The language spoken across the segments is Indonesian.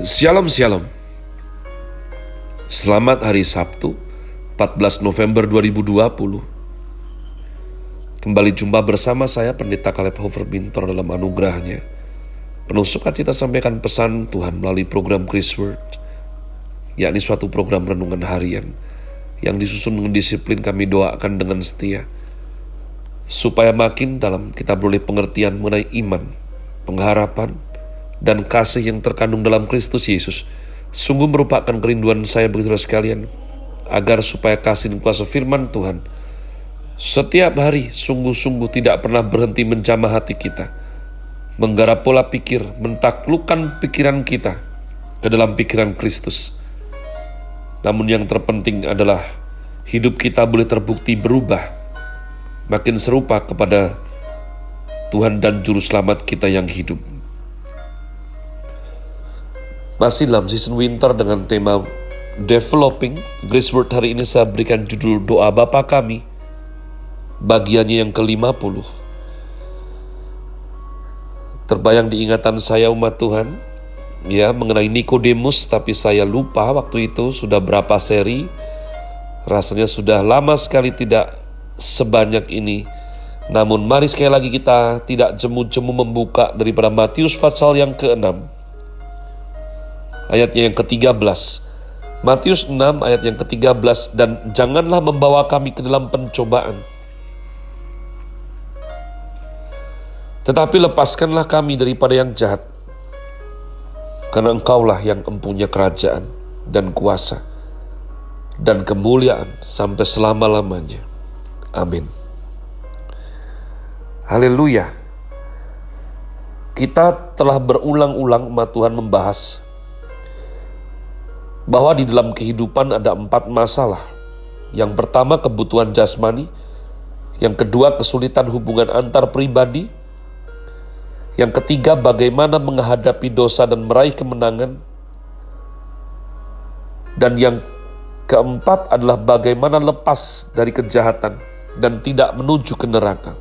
Shalom Shalom. Selamat hari Sabtu 14 November 2020 Kembali jumpa bersama saya Pendeta Kaleb Hofer Bintor dalam anugerahnya. Penuh sukacita sampaikan pesan Tuhan melalui program Chris Word yakni suatu program renungan harian yang disusun dengan disiplin kami doakan dengan setia supaya makin dalam kita boleh pengertian mengenai iman, pengharapan, dan kasih yang terkandung dalam Kristus Yesus sungguh merupakan kerinduan saya bagi saudara sekalian agar supaya kasih dan kuasa firman Tuhan setiap hari sungguh-sungguh tidak pernah berhenti menjamah hati kita menggarap pola pikir, mentaklukkan pikiran kita ke dalam pikiran Kristus. Namun yang terpenting adalah hidup kita boleh terbukti berubah, makin serupa kepada Tuhan dan Juru Selamat kita yang hidup. Masih dalam season winter dengan tema Developing, Grace Word hari ini saya berikan judul Doa Bapa Kami, bagiannya yang ke-50. Terbayang di ingatan saya umat Tuhan, ya mengenai Nikodemus, tapi saya lupa waktu itu sudah berapa seri, rasanya sudah lama sekali tidak sebanyak ini. Namun mari sekali lagi kita tidak jemu-jemu membuka daripada Matius pasal yang ke-6 ayatnya yang ke-13. Matius 6 ayat yang ke-13 dan janganlah membawa kami ke dalam pencobaan. Tetapi lepaskanlah kami daripada yang jahat. Karena engkaulah yang empunya kerajaan dan kuasa dan kemuliaan sampai selama-lamanya. Amin. Haleluya. Kita telah berulang-ulang umat Tuhan membahas bahwa di dalam kehidupan ada empat masalah. Yang pertama kebutuhan jasmani, yang kedua kesulitan hubungan antar pribadi, yang ketiga bagaimana menghadapi dosa dan meraih kemenangan, dan yang keempat adalah bagaimana lepas dari kejahatan dan tidak menuju ke neraka.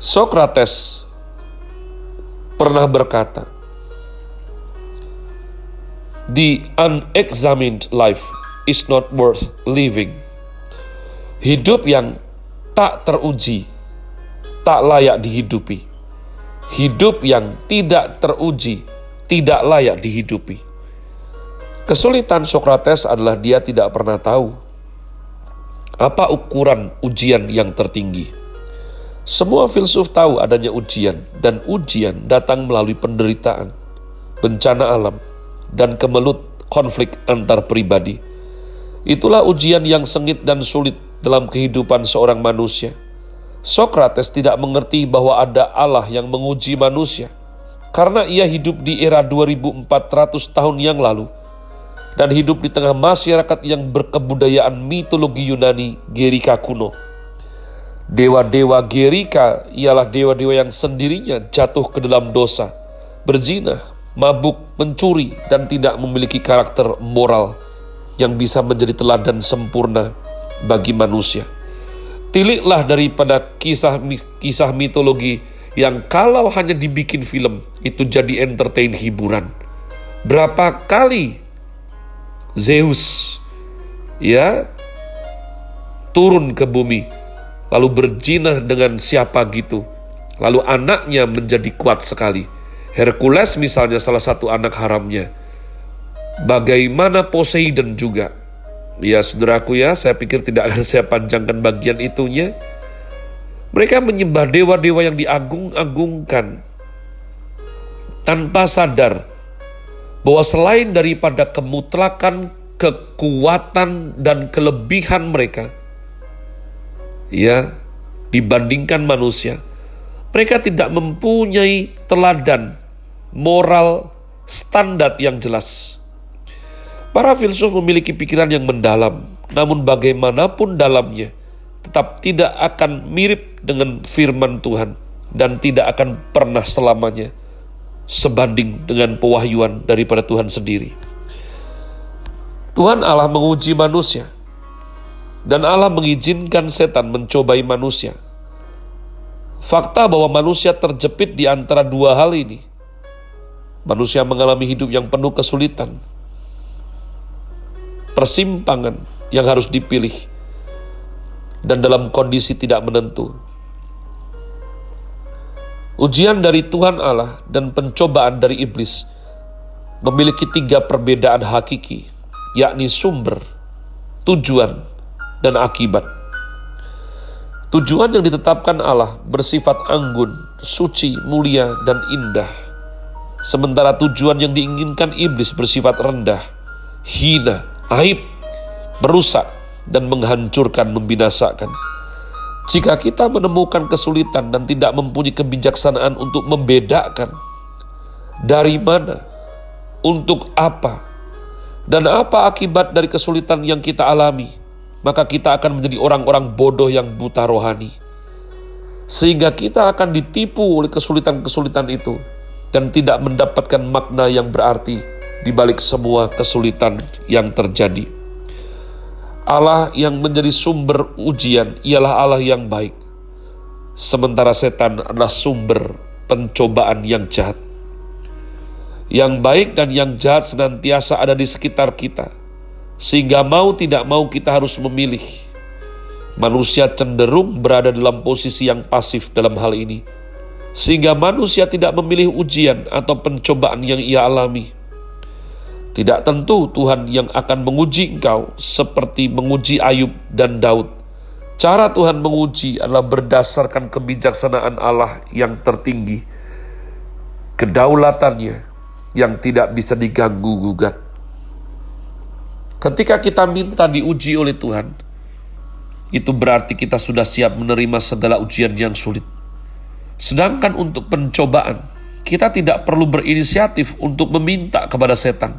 Sokrates pernah berkata, The unexamined life is not worth living. Hidup yang tak teruji, tak layak dihidupi. Hidup yang tidak teruji, tidak layak dihidupi. Kesulitan Sokrates adalah dia tidak pernah tahu apa ukuran ujian yang tertinggi. Semua filsuf tahu adanya ujian, dan ujian datang melalui penderitaan, bencana alam, dan kemelut konflik antar pribadi. Itulah ujian yang sengit dan sulit dalam kehidupan seorang manusia. Sokrates tidak mengerti bahwa ada Allah yang menguji manusia karena ia hidup di era 2400 tahun yang lalu dan hidup di tengah masyarakat yang berkebudayaan mitologi Yunani Gerika kuno. Dewa-dewa Gerika ialah dewa-dewa yang sendirinya jatuh ke dalam dosa, berzina, mabuk, mencuri, dan tidak memiliki karakter moral yang bisa menjadi teladan sempurna bagi manusia. Tiliklah daripada kisah-kisah mitologi yang kalau hanya dibikin film itu jadi entertain hiburan. Berapa kali Zeus ya turun ke bumi lalu berjinah dengan siapa gitu. Lalu anaknya menjadi kuat sekali Hercules misalnya salah satu anak haramnya. Bagaimana Poseidon juga. Ya saudaraku ya, saya pikir tidak akan saya panjangkan bagian itunya. Mereka menyembah dewa-dewa yang diagung-agungkan tanpa sadar bahwa selain daripada kemutlakan, kekuatan, dan kelebihan mereka, ya, dibandingkan manusia, mereka tidak mempunyai teladan moral, standar yang jelas. Para filsuf memiliki pikiran yang mendalam, namun bagaimanapun dalamnya, tetap tidak akan mirip dengan firman Tuhan dan tidak akan pernah selamanya sebanding dengan pewahyuan daripada Tuhan sendiri. Tuhan Allah menguji manusia, dan Allah mengizinkan setan mencobai manusia. Fakta bahwa manusia terjepit di antara dua hal ini Manusia mengalami hidup yang penuh kesulitan, persimpangan yang harus dipilih, dan dalam kondisi tidak menentu. Ujian dari Tuhan Allah dan pencobaan dari iblis memiliki tiga perbedaan hakiki, yakni sumber, tujuan, dan akibat. Tujuan yang ditetapkan Allah bersifat anggun, suci, mulia, dan indah. Sementara tujuan yang diinginkan iblis bersifat rendah, hina, aib, merusak, dan menghancurkan, membinasakan. Jika kita menemukan kesulitan dan tidak mempunyai kebijaksanaan untuk membedakan dari mana, untuk apa, dan apa akibat dari kesulitan yang kita alami, maka kita akan menjadi orang-orang bodoh yang buta rohani. Sehingga kita akan ditipu oleh kesulitan-kesulitan itu dan tidak mendapatkan makna yang berarti di balik semua kesulitan yang terjadi. Allah yang menjadi sumber ujian ialah Allah yang baik. Sementara setan adalah sumber pencobaan yang jahat. Yang baik dan yang jahat senantiasa ada di sekitar kita sehingga mau tidak mau kita harus memilih. Manusia cenderung berada dalam posisi yang pasif dalam hal ini. Sehingga manusia tidak memilih ujian atau pencobaan yang ia alami. Tidak tentu Tuhan yang akan menguji engkau seperti menguji Ayub dan Daud. Cara Tuhan menguji adalah berdasarkan kebijaksanaan Allah yang tertinggi, kedaulatannya yang tidak bisa diganggu gugat. Ketika kita minta diuji oleh Tuhan, itu berarti kita sudah siap menerima segala ujian yang sulit. Sedangkan untuk pencobaan, kita tidak perlu berinisiatif untuk meminta kepada setan.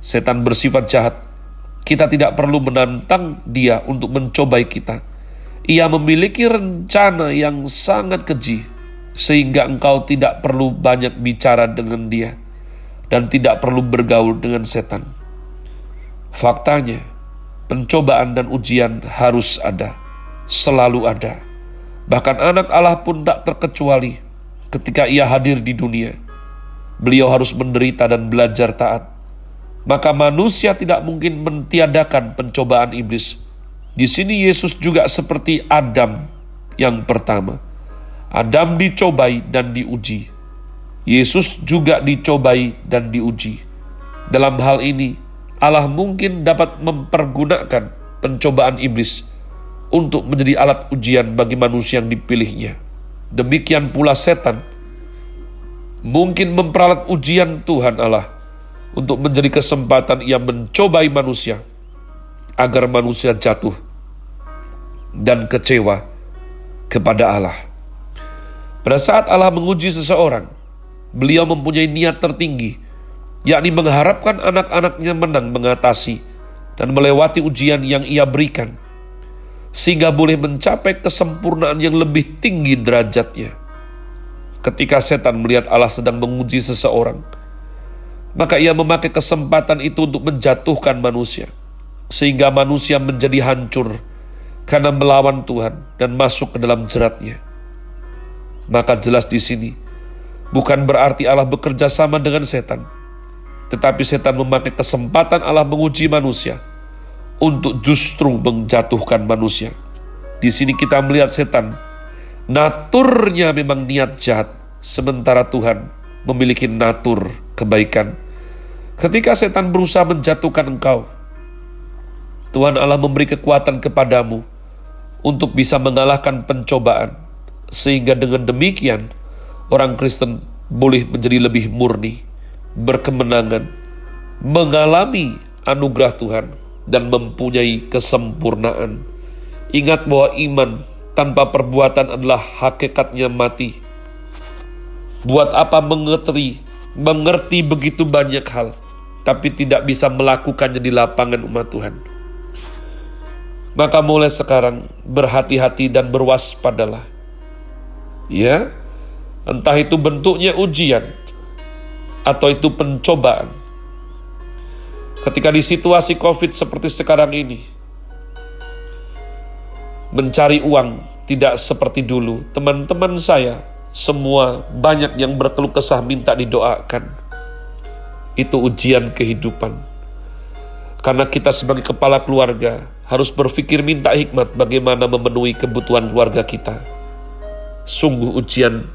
Setan bersifat jahat. Kita tidak perlu menantang dia untuk mencobai kita. Ia memiliki rencana yang sangat keji, sehingga engkau tidak perlu banyak bicara dengan dia dan tidak perlu bergaul dengan setan. Faktanya, pencobaan dan ujian harus ada, selalu ada. Bahkan anak Allah pun tak terkecuali ketika ia hadir di dunia. Beliau harus menderita dan belajar taat. Maka manusia tidak mungkin mentiadakan pencobaan iblis. Di sini Yesus juga seperti Adam yang pertama. Adam dicobai dan diuji. Yesus juga dicobai dan diuji. Dalam hal ini, Allah mungkin dapat mempergunakan pencobaan iblis untuk menjadi alat ujian bagi manusia yang dipilihnya. Demikian pula setan mungkin memperalat ujian Tuhan Allah untuk menjadi kesempatan ia mencobai manusia agar manusia jatuh dan kecewa kepada Allah. Pada saat Allah menguji seseorang, beliau mempunyai niat tertinggi yakni mengharapkan anak-anaknya menang mengatasi dan melewati ujian yang ia berikan, sehingga boleh mencapai kesempurnaan yang lebih tinggi derajatnya. Ketika setan melihat Allah sedang menguji seseorang, maka ia memakai kesempatan itu untuk menjatuhkan manusia, sehingga manusia menjadi hancur karena melawan Tuhan dan masuk ke dalam jeratnya. Maka jelas di sini, bukan berarti Allah bekerja sama dengan setan, tetapi setan memakai kesempatan Allah menguji manusia untuk justru menjatuhkan manusia. Di sini kita melihat setan, naturnya memang niat jahat, sementara Tuhan memiliki natur kebaikan. Ketika setan berusaha menjatuhkan engkau, Tuhan Allah memberi kekuatan kepadamu untuk bisa mengalahkan pencobaan, sehingga dengan demikian orang Kristen boleh menjadi lebih murni berkemenangan, mengalami anugerah Tuhan, dan mempunyai kesempurnaan. Ingat bahwa iman tanpa perbuatan adalah hakikatnya mati. Buat apa mengerti, mengerti begitu banyak hal, tapi tidak bisa melakukannya di lapangan umat Tuhan. Maka mulai sekarang berhati-hati dan berwaspadalah. Ya, entah itu bentuknya ujian, atau itu pencobaan. Ketika di situasi COVID seperti sekarang ini, mencari uang tidak seperti dulu. Teman-teman saya semua banyak yang berkeluh kesah minta didoakan. itu ujian kehidupan. Karena kita sebagai kepala keluarga harus berpikir minta hikmat bagaimana memenuhi kebutuhan keluarga kita. Sungguh ujian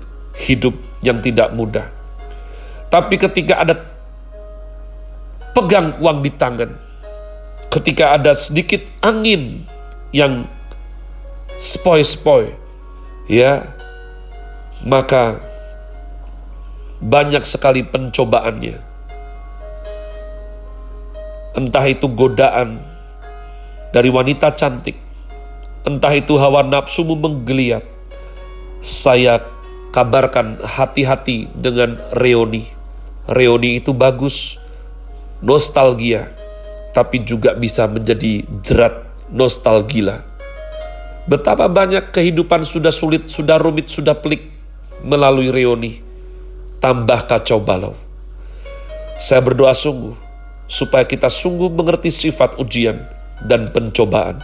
hidup yang tidak mudah. Tapi ketika ada pegang uang di tangan, ketika ada sedikit angin yang spoi-spoi, ya, maka banyak sekali pencobaannya. Entah itu godaan dari wanita cantik, entah itu hawa nafsumu menggeliat. Saya kabarkan hati-hati dengan reoni. Reoni itu bagus, nostalgia, tapi juga bisa menjadi jerat nostalgia. Betapa banyak kehidupan sudah sulit, sudah rumit, sudah pelik melalui reuni. Tambah kacau balau. Saya berdoa sungguh supaya kita sungguh mengerti sifat ujian dan pencobaan.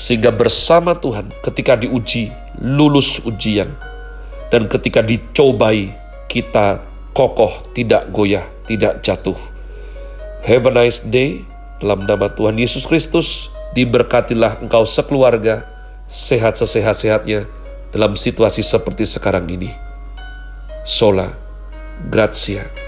Sehingga bersama Tuhan ketika diuji, lulus ujian. Dan ketika dicobai, kita kokoh, tidak goyah, tidak jatuh. Have a nice day. Dalam nama Tuhan Yesus Kristus, diberkatilah engkau sekeluarga, sehat sesehat-sehatnya dalam situasi seperti sekarang ini. Sola, Grazia.